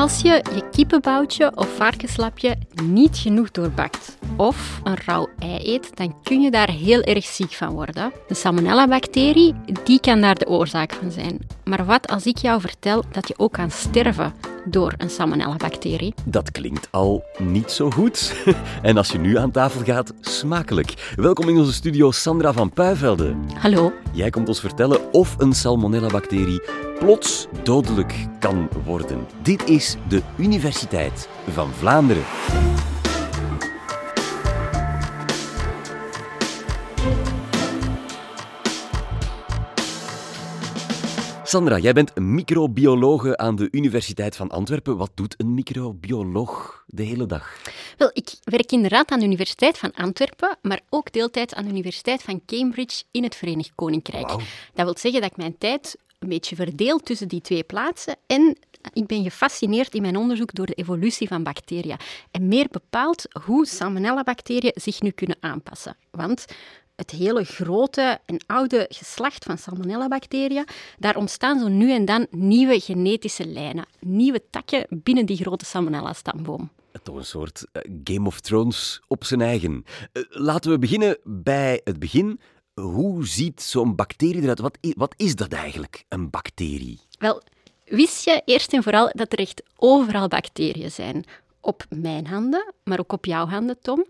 Als je je kippenboutje of varkenslapje niet genoeg doorbakt of een rauw ei eet, dan kun je daar heel erg ziek van worden. De salmonella-bacterie die kan daar de oorzaak van zijn. Maar wat als ik jou vertel dat je ook kan sterven door een salmonella-bacterie? Dat klinkt al niet zo goed. En als je nu aan tafel gaat, smakelijk. Welkom in onze studio Sandra van Puivelde. Hallo. Jij komt ons vertellen of een salmonella-bacterie plots dodelijk kan worden. Dit is de Universiteit van Vlaanderen. Sandra, jij bent microbiologe aan de Universiteit van Antwerpen. Wat doet een microbioloog de hele dag? Wel, ik werk inderdaad aan de Universiteit van Antwerpen, maar ook deeltijd aan de Universiteit van Cambridge in het Verenigd Koninkrijk. Dat wil zeggen dat ik mijn tijd een beetje verdeel tussen die twee plaatsen en ik ben gefascineerd in mijn onderzoek door de evolutie van bacteriën. En meer bepaald hoe salmonella-bacteriën zich nu kunnen aanpassen. Want het hele grote en oude geslacht van salmonella-bacteriën, daar ontstaan zo nu en dan nieuwe genetische lijnen, nieuwe takken binnen die grote salmonella-stamboom. Toch een soort eh, Game of Thrones op zijn eigen. Eh, laten we beginnen bij het begin. Hoe ziet zo'n bacterie eruit? Wat, i- wat is dat eigenlijk, een bacterie? Wel, wist je eerst en vooral dat er echt overal bacteriën zijn? Op mijn handen, maar ook op jouw handen, Tom.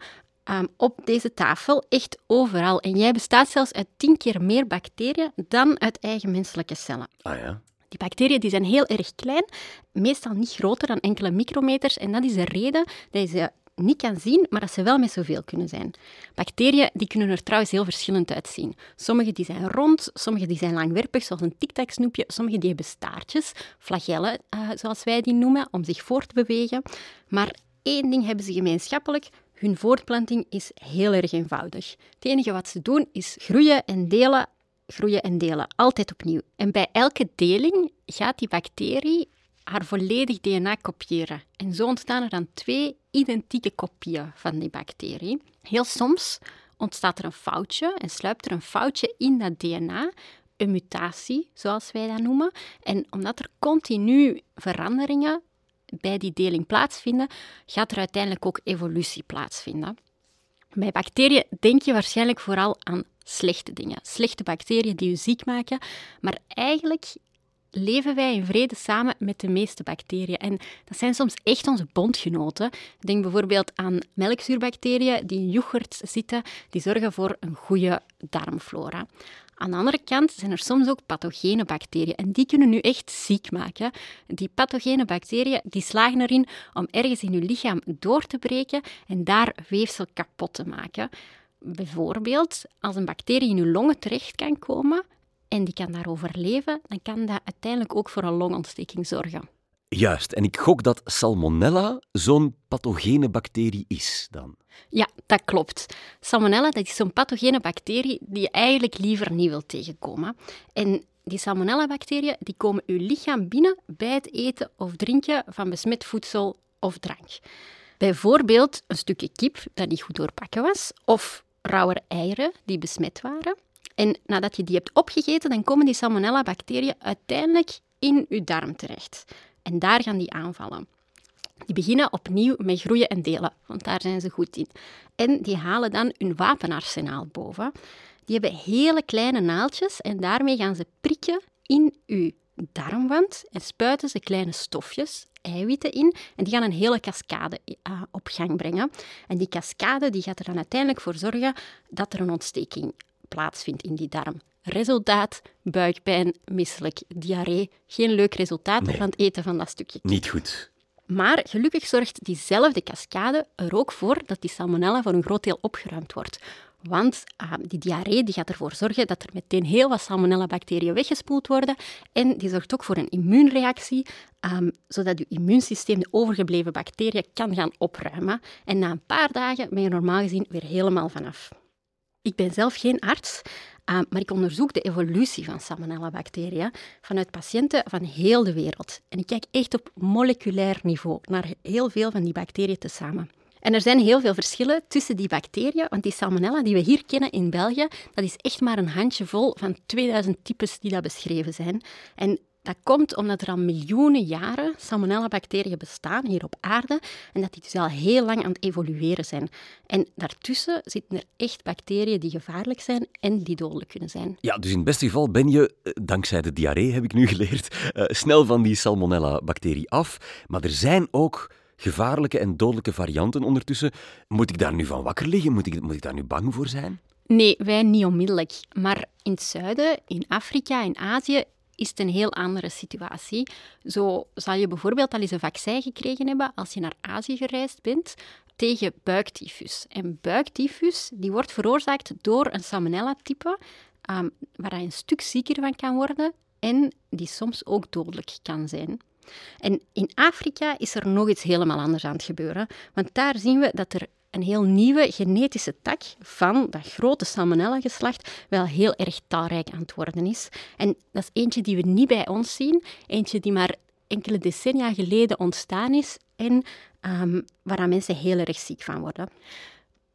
Op deze tafel, echt overal. En jij bestaat zelfs uit tien keer meer bacteriën dan uit eigen menselijke cellen. Ah ja. Die bacteriën die zijn heel erg klein, meestal niet groter dan enkele micrometers. En dat is de reden dat je ze niet kan zien, maar dat ze wel met zoveel kunnen zijn. Bacteriën die kunnen er trouwens heel verschillend uitzien. Sommige die zijn rond, sommige die zijn langwerpig, zoals een tic-tac-snoepje. Sommige die hebben staartjes, flagellen, eh, zoals wij die noemen, om zich voort te bewegen. Maar één ding hebben ze gemeenschappelijk. Hun voortplanting is heel erg eenvoudig. Het enige wat ze doen is groeien en delen groeien en delen, altijd opnieuw. En bij elke deling gaat die bacterie haar volledig DNA kopiëren. En zo ontstaan er dan twee identieke kopieën van die bacterie. Heel soms ontstaat er een foutje en sluipt er een foutje in dat DNA, een mutatie, zoals wij dat noemen. En omdat er continu veranderingen bij die deling plaatsvinden, gaat er uiteindelijk ook evolutie plaatsvinden. Bij bacteriën denk je waarschijnlijk vooral aan slechte dingen. Slechte bacteriën die je ziek maken. Maar eigenlijk leven wij in vrede samen met de meeste bacteriën. En dat zijn soms echt onze bondgenoten. Denk bijvoorbeeld aan melkzuurbacteriën die in yoghurt zitten. Die zorgen voor een goede darmflora. Aan de andere kant zijn er soms ook pathogene bacteriën en die kunnen u echt ziek maken. Die pathogene bacteriën die slagen erin om ergens in uw lichaam door te breken en daar weefsel kapot te maken. Bijvoorbeeld, als een bacterie in uw longen terecht kan komen en die kan daar overleven, dan kan dat uiteindelijk ook voor een longontsteking zorgen. Juist, en ik gok dat Salmonella zo'n pathogene bacterie is dan. Ja, dat klopt. Salmonella dat is zo'n pathogene bacterie die je eigenlijk liever niet wilt tegenkomen. En die salmonella-bacteriën die komen uw lichaam binnen bij het eten of drinken van besmet voedsel of drank. Bijvoorbeeld een stukje kip dat niet goed doorpakken was, of rauwe eieren die besmet waren. En nadat je die hebt opgegeten, dan komen die salmonella-bacteriën uiteindelijk in uw darm terecht. En daar gaan die aanvallen. Die beginnen opnieuw met groeien en delen, want daar zijn ze goed in. En die halen dan hun wapenarsenaal boven. Die hebben hele kleine naaldjes en daarmee gaan ze prikken in uw darmwand en spuiten ze kleine stofjes, eiwitten in en die gaan een hele cascade eh, op gang brengen. En die cascade die gaat er dan uiteindelijk voor zorgen dat er een ontsteking plaatsvindt in die darm. Resultaat, buikpijn, misselijk, diarree. Geen leuk resultaat Nee. van het eten van dat stukje. Niet goed. Maar gelukkig zorgt diezelfde cascade er ook voor dat die salmonella voor een groot deel opgeruimd wordt. Want ah, die diarree die gaat ervoor zorgen dat er meteen heel wat salmonella-bacteriën weggespoeld worden. En die zorgt ook voor een immuunreactie, ehm, zodat je immuunsysteem de overgebleven bacteriën kan gaan opruimen. En na een paar dagen ben je normaal gezien weer helemaal vanaf. Ik ben zelf geen arts, ah, maar ik onderzoek de evolutie van salmonella-bacteriën vanuit patiënten van heel de wereld. En ik kijk echt op moleculair niveau naar heel veel van die bacteriën tezamen. En er zijn heel veel verschillen tussen die bacteriën, want die salmonella die we hier kennen in België, dat is echt maar een handjevol van 2000 types die dat beschreven zijn. En Dat komt omdat er al miljoenen jaren salmonella-bacteriën bestaan hier op aarde en dat die dus al heel lang aan het evolueren zijn. En daartussen zitten er echt bacteriën die gevaarlijk zijn en die dodelijk kunnen zijn. Ja, dus in het beste geval ben je, eh, dankzij de diarree heb ik nu geleerd, uh, snel van die salmonella-bacterie af. Maar er zijn ook gevaarlijke en dodelijke varianten ondertussen. Moet ik daar nu van wakker liggen? Moet ik, moet ik daar nu bang voor zijn? Nee, wij niet onmiddellijk. Maar in het zuiden, in Afrika en Azië is het een heel andere situatie. Zo zal je bijvoorbeeld al eens een vaccin gekregen hebben als je naar Azië gereisd bent tegen buiktyfus. En buiktyfus die wordt veroorzaakt door een salmonella-type um, waar je een stuk zieker van kan worden en die soms ook dodelijk kan zijn. En in Afrika is er nog iets helemaal anders aan het gebeuren, want daar zien we dat er een heel nieuwe genetische tak van dat grote salmonella-geslacht wel heel erg talrijk aan het worden is. En dat is eentje die we niet bij ons zien, eentje die maar enkele decennia geleden ontstaan is en um, waaraan mensen heel erg ziek van worden.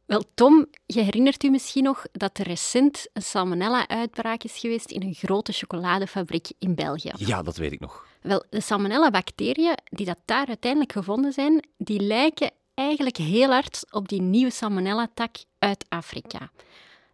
Wel, Tom, je herinnert u misschien nog dat er recent een salmonella-uitbraak is geweest in een grote chocoladefabriek in België. Ja, dat weet ik nog. Wel, de salmonella-bacteriën die dat daar uiteindelijk gevonden zijn, die lijken eigenlijk heel hard op die nieuwe salmonella-tak uit Afrika.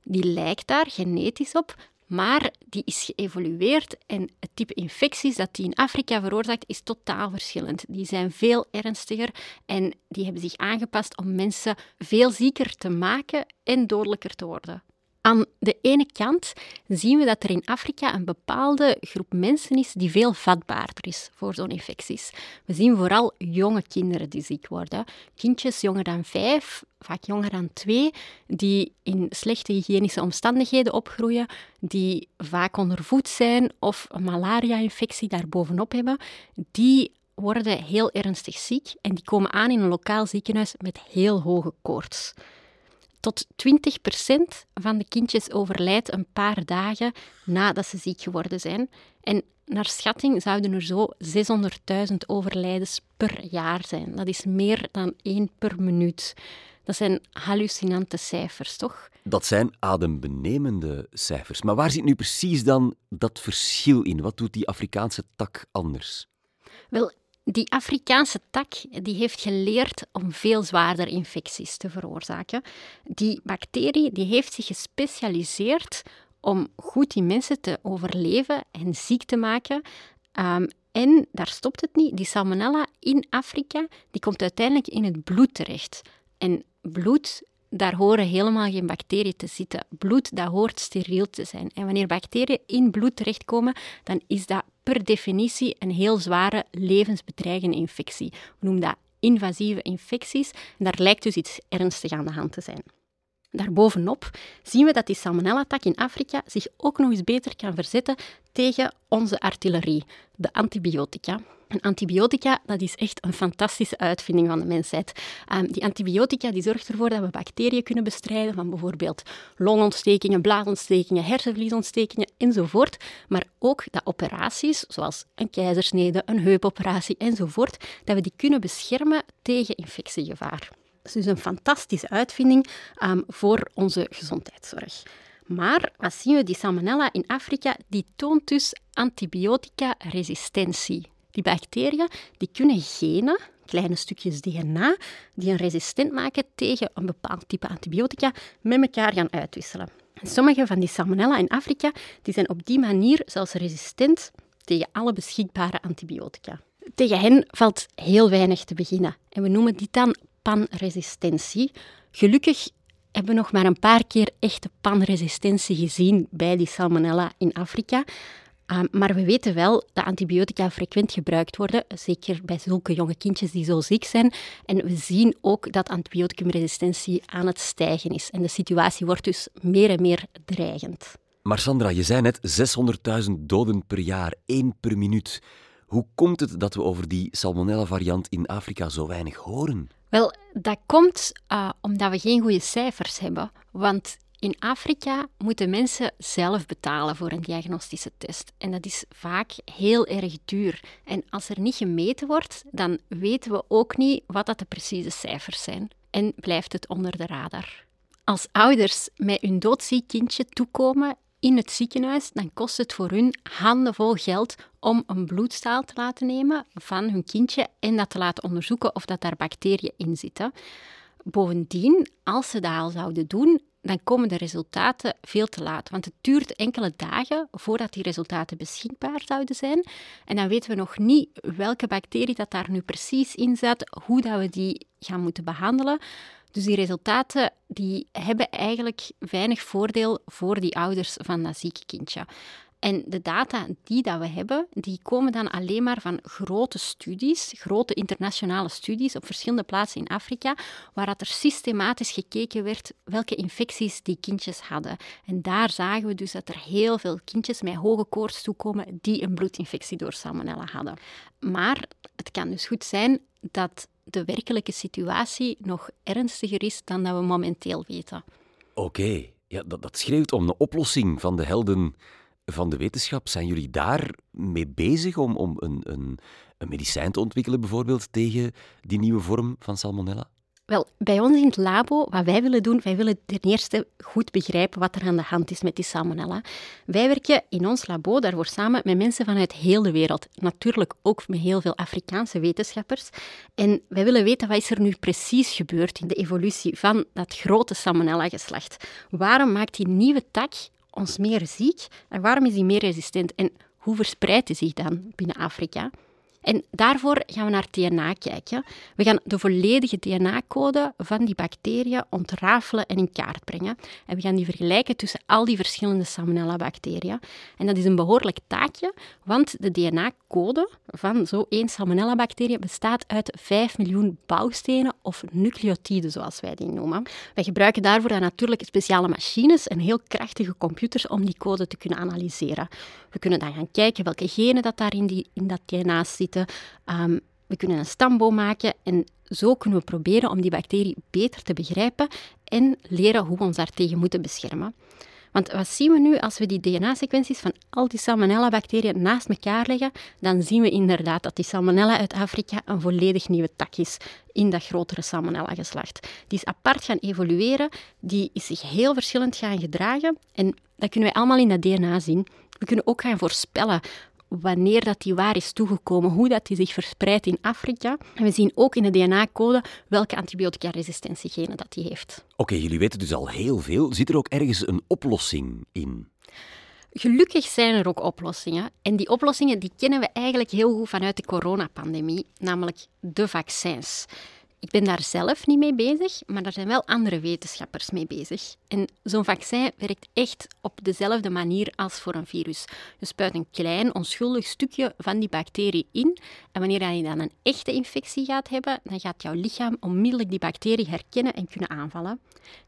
Die lijkt daar genetisch op, maar die is geëvolueerd en het type infecties dat die in Afrika veroorzaakt is totaal verschillend. Die zijn veel ernstiger en die hebben zich aangepast om mensen veel zieker te maken en dodelijker te worden. Aan de ene kant zien we dat er in Afrika een bepaalde groep mensen is die veel vatbaarder is voor zo'n infecties. We zien vooral jonge kinderen die ziek worden. Kindjes jonger dan vijf, vaak jonger dan twee, die in slechte hygiënische omstandigheden opgroeien, die vaak ondervoed zijn of een malaria-infectie daarbovenop hebben, die worden heel ernstig ziek en die komen aan in een lokaal ziekenhuis met heel hoge koorts. Tot 20% van de kindjes overlijdt een paar dagen nadat ze ziek geworden zijn. En naar schatting zouden er zo 600.000 overlijdens per jaar zijn. Dat is meer dan één per minuut. Dat zijn hallucinante cijfers, toch? Dat zijn adembenemende cijfers. Maar waar zit nu precies dan dat verschil in? Wat doet die Afrikaanse tak anders? Wel, die Afrikaanse tak die heeft geleerd om veel zwaarder infecties te veroorzaken. Die bacterie die heeft zich gespecialiseerd om goed die mensen te overleven en ziek te maken. Um, en daar stopt het niet. Die salmonella in Afrika die komt uiteindelijk in het bloed terecht. En bloed daar horen helemaal geen bacteriën te zitten. Bloed, dat hoort steriel te zijn. En wanneer bacteriën in bloed terechtkomen, dan is dat per definitie een heel zware levensbedreigende infectie. We noemen dat invasieve infecties en daar lijkt dus iets ernstigs aan de hand te zijn. Daarbovenop zien we dat die salmonella-tak in Afrika zich ook nog eens beter kan verzetten tegen onze artillerie, de antibiotica. En antibiotica, dat is echt een fantastische uitvinding van de mensheid. Um, die antibiotica die zorgt ervoor dat we bacteriën kunnen bestrijden van bijvoorbeeld longontstekingen, blaasontstekingen, hersenvliesontstekingen enzovoort. Maar ook dat operaties, zoals een keizersnede, een heupoperatie enzovoort, dat we die kunnen beschermen tegen infectiegevaar. Is dus een fantastische uitvinding um, voor onze gezondheidszorg. Maar wat zien we? Die salmonella in Afrika die toont dus antibiotica-resistentie. Die bacteriën die kunnen genen, kleine stukjes DNA, die een resistent maken tegen een bepaald type antibiotica, met elkaar gaan uitwisselen. sommige van die salmonella in Afrika die zijn op die manier zelfs resistent tegen alle beschikbare antibiotica. Tegen hen valt heel weinig te beginnen. En we noemen dit dan panresistentie. Gelukkig hebben we nog maar een paar keer echte panresistentie gezien bij die salmonella in Afrika. Ehm, maar we weten wel dat antibiotica frequent gebruikt worden, zeker bij zulke jonge kindjes die zo ziek zijn. En we zien ook dat antibioticumresistentie aan het stijgen is. En de situatie wordt dus meer en meer dreigend. Maar Sandra, je zei net 600.000 doden per jaar, één per minuut. Hoe komt het dat we over die salmonella-variant in Afrika zo weinig horen? Wel, dat komt uh, omdat we geen goede cijfers hebben. Want in Afrika moeten mensen zelf betalen voor een diagnostische test. En dat is vaak heel erg duur. En als er niet gemeten wordt, dan weten we ook niet wat dat de precieze cijfers zijn. En blijft het onder de radar. Als ouders met hun doodziek kindje toekomen in het ziekenhuis, dan kost het voor hun handenvol geld om een bloedstaal te laten nemen van hun kindje en dat te laten onderzoeken of dat daar bacteriën in zitten. Bovendien, als ze dat al zouden doen, dan komen de resultaten veel te laat. Want het duurt enkele dagen voordat die resultaten beschikbaar zouden zijn. En dan weten we nog niet welke bacterie dat daar nu precies in zit, hoe dat we die gaan moeten behandelen. Dus die resultaten die hebben eigenlijk weinig voordeel voor die ouders van dat zieke kindje. En de data die dat we hebben, die komen dan alleen maar van grote studies, grote internationale studies op verschillende plaatsen in Afrika, waar dat er systematisch gekeken werd welke infecties die kindjes hadden. En daar zagen we dus dat er heel veel kindjes met hoge koorts toekomen die een bloedinfectie door salmonella hadden. Maar het kan dus goed zijn dat de werkelijke situatie nog ernstiger is dan dat we momenteel weten. Oké, ja, dat, dat schreeuwt om een oplossing van de helden van de wetenschap. Zijn jullie daar mee bezig om, om een, een, een medicijn te ontwikkelen, bijvoorbeeld tegen die nieuwe vorm van salmonella? Wel, bij ons in het labo, wat wij willen doen, wij willen ten eerste goed begrijpen wat er aan de hand is met die salmonella. Wij werken in ons labo daarvoor samen met mensen vanuit heel de wereld. Natuurlijk ook met heel veel Afrikaanse wetenschappers. En wij willen weten wat is er nu precies gebeurd in de evolutie van dat grote salmonella-geslacht. Waarom maakt die nieuwe tak ons meer ziek en waarom is die meer resistent? En hoe verspreidt die zich dan binnen Afrika? En daarvoor gaan we naar DNA kijken. We gaan de volledige DNA-code van die bacteriën ontrafelen en in kaart brengen. En we gaan die vergelijken tussen al die verschillende salmonella-bacteriën. En dat is een behoorlijk taakje, want de DNA-code van zo'n één salmonella-bacterie bestaat uit 5 miljoen bouwstenen of nucleotiden, zoals wij die noemen. Wij gebruiken daarvoor dan natuurlijk speciale machines en heel krachtige computers om die code te kunnen analyseren. We kunnen dan gaan kijken welke genen dat daar in, die, in dat DNA zitten. Ehm, we kunnen een stamboom maken en zo kunnen we proberen om die bacterie beter te begrijpen en leren hoe we ons daartegen moeten beschermen. Want wat zien we nu als we die DNA-sequenties van al die salmonella-bacteriën naast elkaar leggen? Dan zien we inderdaad dat die salmonella uit Afrika een volledig nieuwe tak is in dat grotere salmonella-geslacht. Die is apart gaan evolueren, die is zich heel verschillend gaan gedragen en dat kunnen wij allemaal in dat DNA zien. We kunnen ook gaan voorspellen wanneer dat die waar is toegekomen, hoe dat die zich verspreidt in Afrika. En we zien ook in de DNA-code welke antibiotica-resistentiegenen dat die heeft. Oké, jullie weten dus al heel veel. Zit er ook ergens een oplossing in? Gelukkig zijn er ook oplossingen. En die oplossingen die kennen we eigenlijk heel goed vanuit de coronapandemie, namelijk de vaccins. Ik ben daar zelf niet mee bezig, maar daar zijn wel andere wetenschappers mee bezig. En zo'n vaccin werkt echt op dezelfde manier als voor een virus. Je spuit een klein, onschuldig stukje van die bacterie in. En wanneer je dan een echte infectie gaat hebben, dan gaat jouw lichaam onmiddellijk die bacterie herkennen en kunnen aanvallen.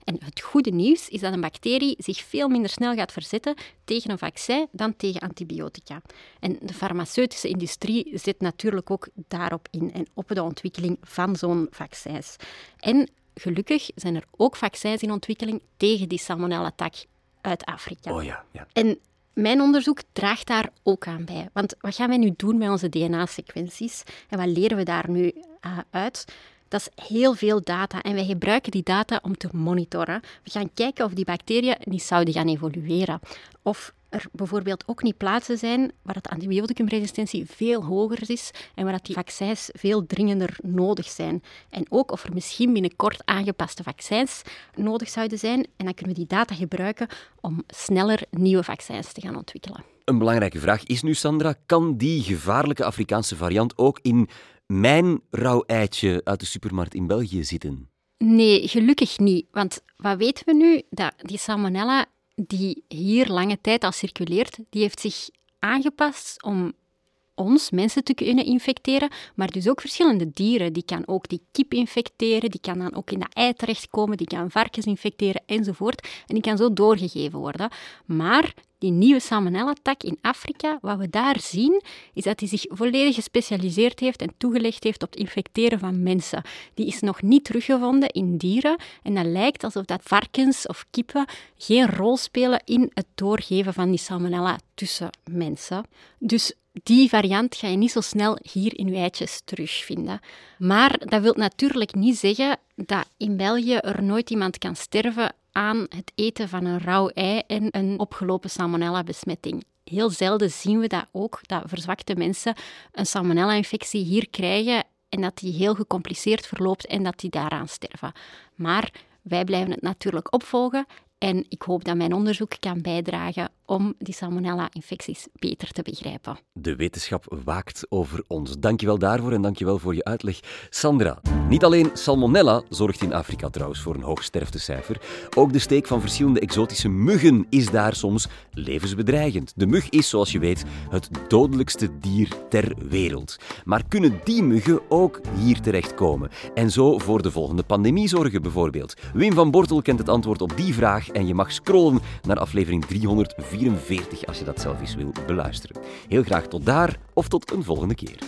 En het goede nieuws is dat een bacterie zich veel minder snel gaat verzetten tegen een vaccin dan tegen antibiotica. En de farmaceutische industrie zit natuurlijk ook daarop in en op de ontwikkeling van zo'n vaccins. En gelukkig zijn er ook vaccins in ontwikkeling tegen die salmonella-tak uit Afrika. Oh ja, ja. En mijn onderzoek draagt daar ook aan bij. Want wat gaan wij nu doen met onze DNA-sequenties? En wat leren we daar nu uh, uit? Dat is heel veel data en wij gebruiken die data om te monitoren. We gaan kijken of die bacteriën niet zouden gaan evolueren. Of er bijvoorbeeld ook niet plaatsen zijn waar de antibioticumresistentie veel hoger is en waar die vaccins veel dringender nodig zijn. En ook of er misschien binnenkort aangepaste vaccins nodig zouden zijn. En dan kunnen we die data gebruiken om sneller nieuwe vaccins te gaan ontwikkelen. Een belangrijke vraag is nu, Sandra, kan die gevaarlijke Afrikaanse variant ook in mijn rauw eitje uit de supermarkt in België zitten? Nee, gelukkig niet. Want wat weten we nu? Dat die salmonella die hier lange tijd al circuleert, die heeft zich aangepast om ons, mensen, te kunnen infecteren, maar dus ook verschillende dieren. Die kan ook die kip infecteren, die kan dan ook in dat ei terechtkomen, die kan varkens infecteren enzovoort. En die kan zo doorgegeven worden. Maar die nieuwe salmonella-tak in Afrika, wat we daar zien, is dat hij zich volledig gespecialiseerd heeft en toegelegd heeft op het infecteren van mensen. Die is nog niet teruggevonden in dieren en dat lijkt alsof dat varkens of kippen geen rol spelen in het doorgeven van die salmonella tussen mensen. Dus die variant ga je niet zo snel hier in je eitjes terugvinden. Maar dat wil natuurlijk niet zeggen dat in België er nooit iemand kan sterven aan het eten van een rauw ei en een opgelopen salmonella-besmetting. Heel zelden zien we dat ook, dat verzwakte mensen een salmonella-infectie hier krijgen en dat die heel gecompliceerd verloopt en dat die daaraan sterven. Maar wij blijven het natuurlijk opvolgen en ik hoop dat mijn onderzoek kan bijdragen om die salmonella-infecties beter te begrijpen. De wetenschap waakt over ons. Dankjewel daarvoor en dankjewel voor je uitleg. Sandra, niet alleen salmonella zorgt in Afrika trouwens voor een hoog sterftecijfer. Ook de steek van verschillende exotische muggen is daar soms levensbedreigend. De mug is, zoals je weet, het dodelijkste dier ter wereld. Maar kunnen die muggen ook hier terechtkomen? En zo voor de volgende pandemie zorgen bijvoorbeeld? Wim van Bortel kent het antwoord op die vraag en je mag scrollen naar aflevering 344 als je dat zelf eens wil beluisteren. Heel graag tot daar of tot een volgende keer.